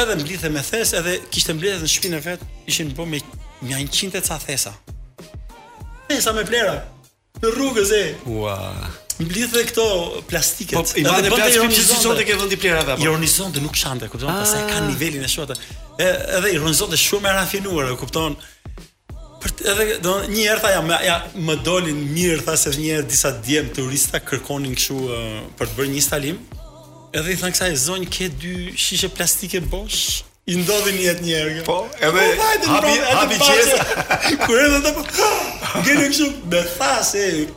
edhe mblidhte me thes, edhe kishte mbledhur në shpinën e vet, ishin bërë me një njëqind e ca thesa. Thesa me plehra. Në rrugë, se. Ua. Mblidhte këto plastikat. Po, i vinte plastikë që i çonte te vendi i plehrave apo. Ironizonte nuk shante, kupton, ah. pastaj ka nivelin e shota. Edhe ironizonte shumë e rafinuar, e kupton. Për të edhe do një herë tha ja, më, ja më dolën mirë tha se një herë disa djem turista kërkonin kështu uh, për të bërë një instalim. Edhe i thanë kësaj zonjës ke dy shishe plastike bosh. I ndodhi në jetë një herë. Po, edhe po, hapi hapi qesen. Kur edhe ato po. Gjeni kështu me tha se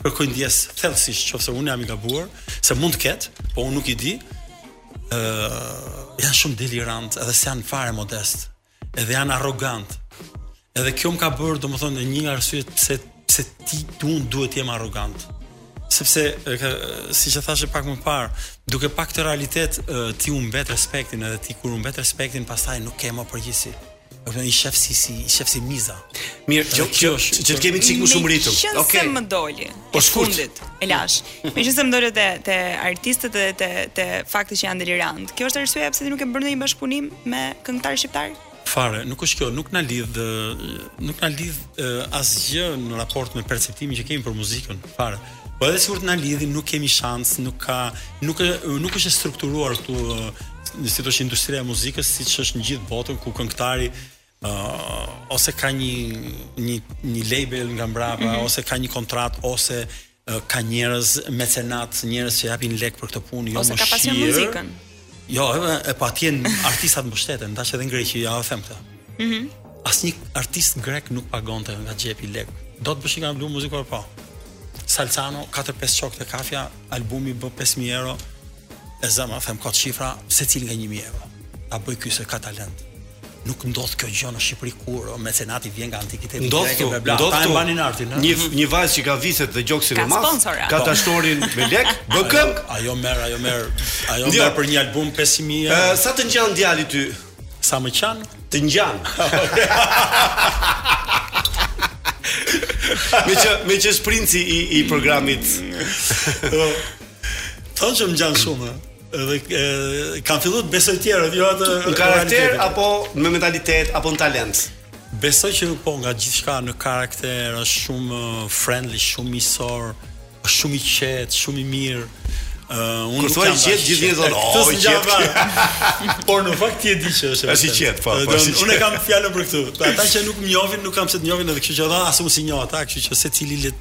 Kërkoj ndjesë thellësisht nëse unë jam i gabuar, se mund të ketë, po unë nuk i di. ë janë shumë delirantë, edhe s'janë fare modestë, edhe janë arrogantë. Edhe kjo më ka bërë, domethënë, një nga arsyet pse pse ti unë duhet të jem arrogant. Sepse e, ka, siç e thashë pak më parë, duke parë këtë realitet e, ti humbet respektin edhe ti kur humbet respektin pastaj nuk ke më përgjegjësi. Është një i sheh si si sheh si miza. Mirë, që që që të kemi një çik më shumë ritëm. Okej. Okay. Më doli. Po shkundit. E lash. Megjithëse më doli te te artistët dhe te te fakti që janë delirantë. Kjo është arsyeja pse ti nuk e bën ndonjë bashkëpunim me këngëtarë shqiptarë? Fare, nuk është kjo, nuk na lidh, nuk na lidh asgjë në raport me perceptimin që kemi për muzikën. Fare. Po edhe sikur të na lidhin nuk kemi shans, nuk ka nuk nuk është e strukturuar këtu si të thuash industria e muzikës siç është në gjithë botën ku këngëtari uh, ose ka një një një label nga mbrapa mm -hmm. ose ka një kontratë ose uh, ka njerëz mecenatë, njerëz që japin lek për këtë punë, jo ose ka pasion muzikën. Jo, e, e pa tjen artistat mbështeten, ndaj edhe në Greqi, ja po e them këtë. Mhm. Mm Asnjë artist grek nuk pagonte nga xhepi lek. Do të bësh një album muzikor po? Salcano 4-5 shokë te kafja, albumi bë 5000 euro. E zëmë, them kot shifra, secili nga 1000 euro. Ta bëj ky se ka talent. Nuk ndodh kjo gjë në Shqipëri kur o mecenati vjen nga antikiteti Ndodh grek këtu, me bla. ndodh Ata e këtu. mbanin artin, ha? Një një vajzë që ka vithet dhe gjoksin Ka e madh, sponsor, ja. ka dashnorin me lek, bën këngë. Ajo merr, ajo merr, ajo Ndjo. merr për një album 5000 Ë, euro. sa të ngjan djali ty? Sa më qan? Të ngjan. me që me që është princi i i programit. Thonë që më ngjan shumë. ë. Edhe kam filluar të besoj të tjerët, jo po në karakter apo me mentalitet apo në talent. Besoj që po nga gjithçka në karakter është shumë uh, friendly, shumë miqësor, është shumë i qetë, shumë i mirë. Uh, unë nuk jam gjithë gjithë një zonë, oh, i qetë. Por në fakt ti e di që është. Është i qetë, po. po unë kam fjalën për këtë. Ata që nuk më njohin, nuk kam se të njohin edhe kështu që ata as unë s'i njoh ata, kështu që secili le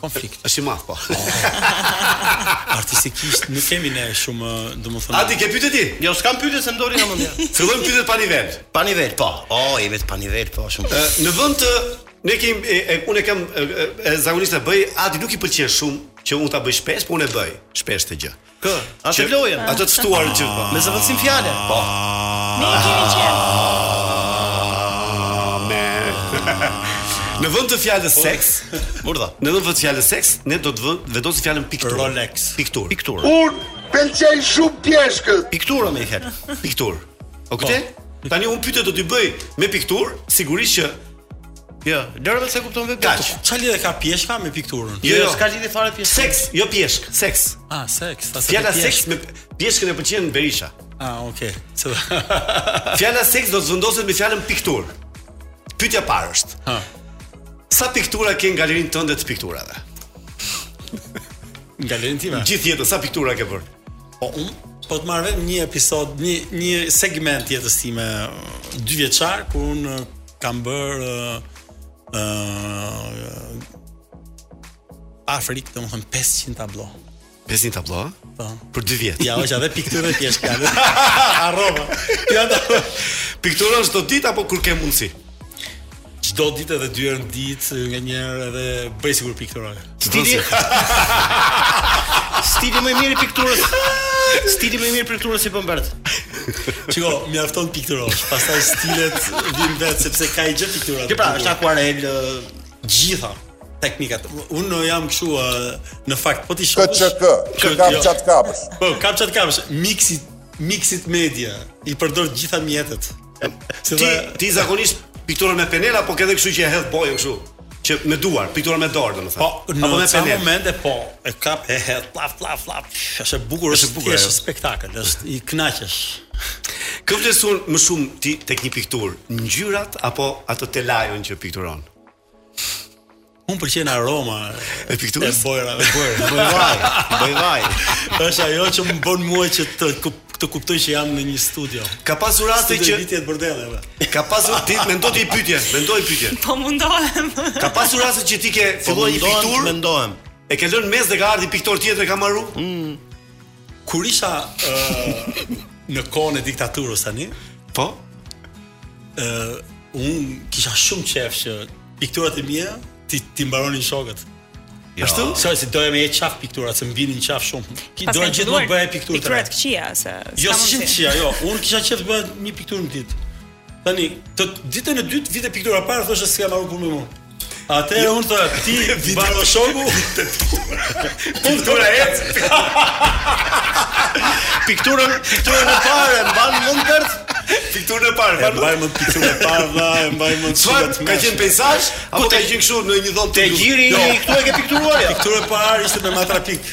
konflikt. Është i madh po. Artistikisht nuk kemi ne shumë, domethënë. A ti ke pyetje ti? Jo, s'kam pyetje se më doli nga mendja. Fillojmë pyetjet pa nivel. Pa nivel po. Oh, jemi të pa nivel po shumë. Në vend të ne kemi e, e, unë kam e, e, e zakonisht e bëj, Adi nuk i pëlqen shumë që unë ta bëj shpesh, po unë e bëj shpesh këtë gjë. Kë? Atë lojën. Ata të ftuar që po. Me zëvendësim fjalë. Po. Ne kemi qenë. Në vend të fjalës seks, murda. Në vend të fjalës seks, ne do të vendosim fjalën pikturë. Rolex. Pikturë. Pikturë. Un pëlqej shumë pjeshkët. Pikturë domethënë. Pikturë. Okej? Po. Tani un pyetjet do t'i bëj me pikturë, sigurisht që Jo, lëre më se e kupton vetë. Kaç? Çfarë lidhje ka pjeshka me pikturën? Jo, jo, jo. s'ka lidhje fare pjeshka. Seks, jo pjeshk, seks. Ah, seks, ta se. Fjala seks me pjeshkën e pëlqen Berisha. Ah, okay. Fjala seks do të zëvendësohet me fjalën pikturë. Pyetja e parë është. Ha. Sa piktura ke në galerinë tënde të pikturave? Në galerinë time. Gjithë jetën sa piktura ke bërë? Po un po të marr vetëm një episod, një një segment të jetës time dy vjeçar kur un kam bër ë uh, uh, afro, domethënë 500 tablo. 500 tablo? Po. Për 2 vjet. Ja, hoqa dhe pikturë ti është kanë. Arrova. Ja, pikturon çdo ditë apo kur ke mundsi? Çdo ditë edhe dy herë në ditë, nganjëherë edhe bëj sikur pikturoj. Stili Stili më i mirë i pikturës. Stili më i mirë i pikturës sipas Bertos. Shiko, mjafton të pikturosh, pastaj stilet vin vetë sepse ka një gjë piktura. Ke pra, është akuarel gjithë teknikat. Unë jam kështu në fakt po t'i shoh. Këtë çka, çka kap jo. çat kapës. Po, kap çat kapës, mixed mixed media, i përdor gjithë mjetet. Ti ti zakonisht pikturon me penel apo ke edhe kështu që e hedh bojën kështu? Që me duar, pikturon me dorë domethënë. Po, në atë moment e po, e kap e hedh, flap flap flap. Është e bukur, është e bukur, është spektakël, është, kënaqesh. Kë vlerëson më shumë ti tek një pikturë, ngjyrat apo atë telajon që pikturon? Mu më pëlqen aroma e pikturës e bojërave. Bojë, bojë vaj, bojë vaj. Është ajo që më bën mua që të kuptoj që jam në një studio. Ka pasur raste që ditja e bordeleve. Ka pasur ti mendo ti pyetje, mendo i pyetje. Po mundohem. Ka pasur raste që ti ke filluar një pikturë? Mendohem. E ke lënë në mes dhe ka ardh një piktor tjetër e ka mbaru? Mm. Kur isha ë në kohën e diktaturës tani, po ë unë kisha shumë qejf që pikturat e mia t'i t'i mbaronin shokët. Jo. Ashtu? Se s'i doja më në qafë pikturat, se më vinin në qafë shumë. Doja gjithmonë bëja piktura të reja. Piktura të këqija se. Jo, s'ishin këqija, jo. Unë kisha qejf të bëja një pikturë në ditë. Tani, ditën e dytë vinte piktura e parë thoshe s'ka mbaru punë me mua. Atë jo. unë të ta mbarojë shoku. Po do ra ec. Pikturën, pikturën e parë e mban mend kërc. Pikturën e parë, e mbaj mend pikturën e parë, vlla, e mbaj mend çfarë ka qenë peizazh apo ka qenë kështu në një dhomë të gjirit. Te gjiri, jo. këtu e ke pikturuar ja. Piktura e parë ishte me matrapik.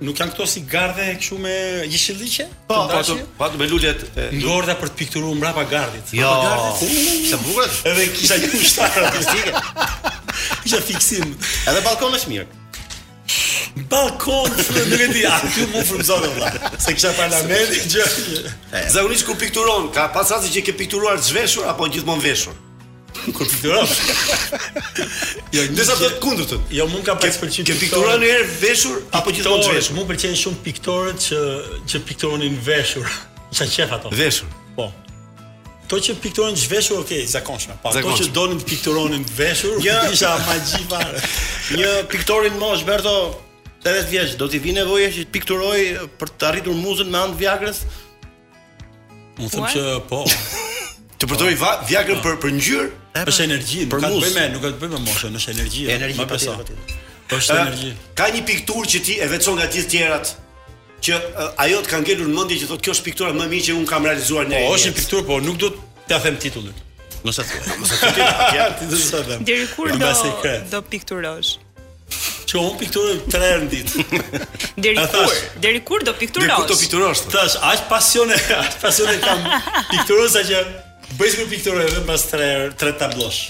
Nuk janë këto si gardhe kështu me jeshilliqe? Po, po, po, po, me lulet e ngordhura për të pikturuar mbrapa gardhit. Jo, sa bukur. Edhe kisha një kushtar artistike. Kisha fiksim. Edhe balkon është mirë. Balkon, nuk e di, a, ti më frymzon vallai. Se kisha parlament gjë. Zakonisht kur pikturon, ka pasur që ke pikturuar zhveshur apo gjithmonë veshur? Kur pikturosh. Jo, në fakt të kundërtën. Jo, mu më ka pas pëlqyer. Ke pikturuar ndonjëherë veshur apo gjithmonë zhveshur? Mu më pëlqejnë shumë piktorët që që pikturonin veshur. Sa qef ato. Veshur. Po. Ato që pikturojnë të zhveshur, ok, e zakonshme. Po ato që donin të pikturonin të veshur, ishin magji fare. Një piktori në moshë Berto, 80 vjeç, do t'i vijë nevoja që të pikturojë për të arritur muzën me anë të Viagrës? Unë them që po. Të përdorim po. Viagrën për për ngjyrë, është energji, nuk ka të bëjë me, nuk ka të bëjë me moshën, është energji. Energji pa beso. Është energji. Ka një pikturë që ti e veçon nga gjithë tjerat që ajo të ka ngelur në mendje që thua kjo është piktura më e mirë që un kam realizuar në. Po, është një pikturë, po nuk do t'ia them titullin. Mos e thuaj, mos e thuaj. Deri kur do do pikturosh? Që unë pikturoj tre herë në ditë. Deri kur? Deri kur do pikturosh? Deri kur do pikturosh? Thashë, aq pasion e, aq pasion e kam pikturën sa që bëj sikur pikturoj edhe pas tre herë, tre tablosh.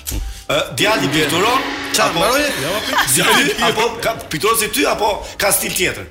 Djali mm, pikturon? Çfarë mbaroi? Jo, pikturon. Apo ka pikturon si ty apo ka stil tjetër?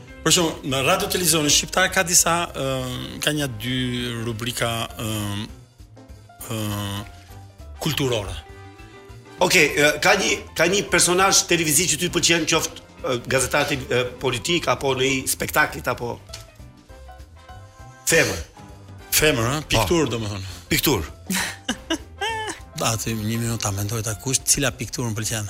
Për shembull, në radio televizionin Shqiptar ka disa, uh, ka një dy rubrika uh, uh, kulturore. Ok, uh, ka një, ka një personazh televiziv që ty pëlqen qoftë uh, gazetar uh, politik apo në i spektaklit apo... Femër. Femër, ha? Pikturë, oh. domethënë. Pikturë. Atë një minutë ta mendoj ta kush cila pikturë më pëlqen.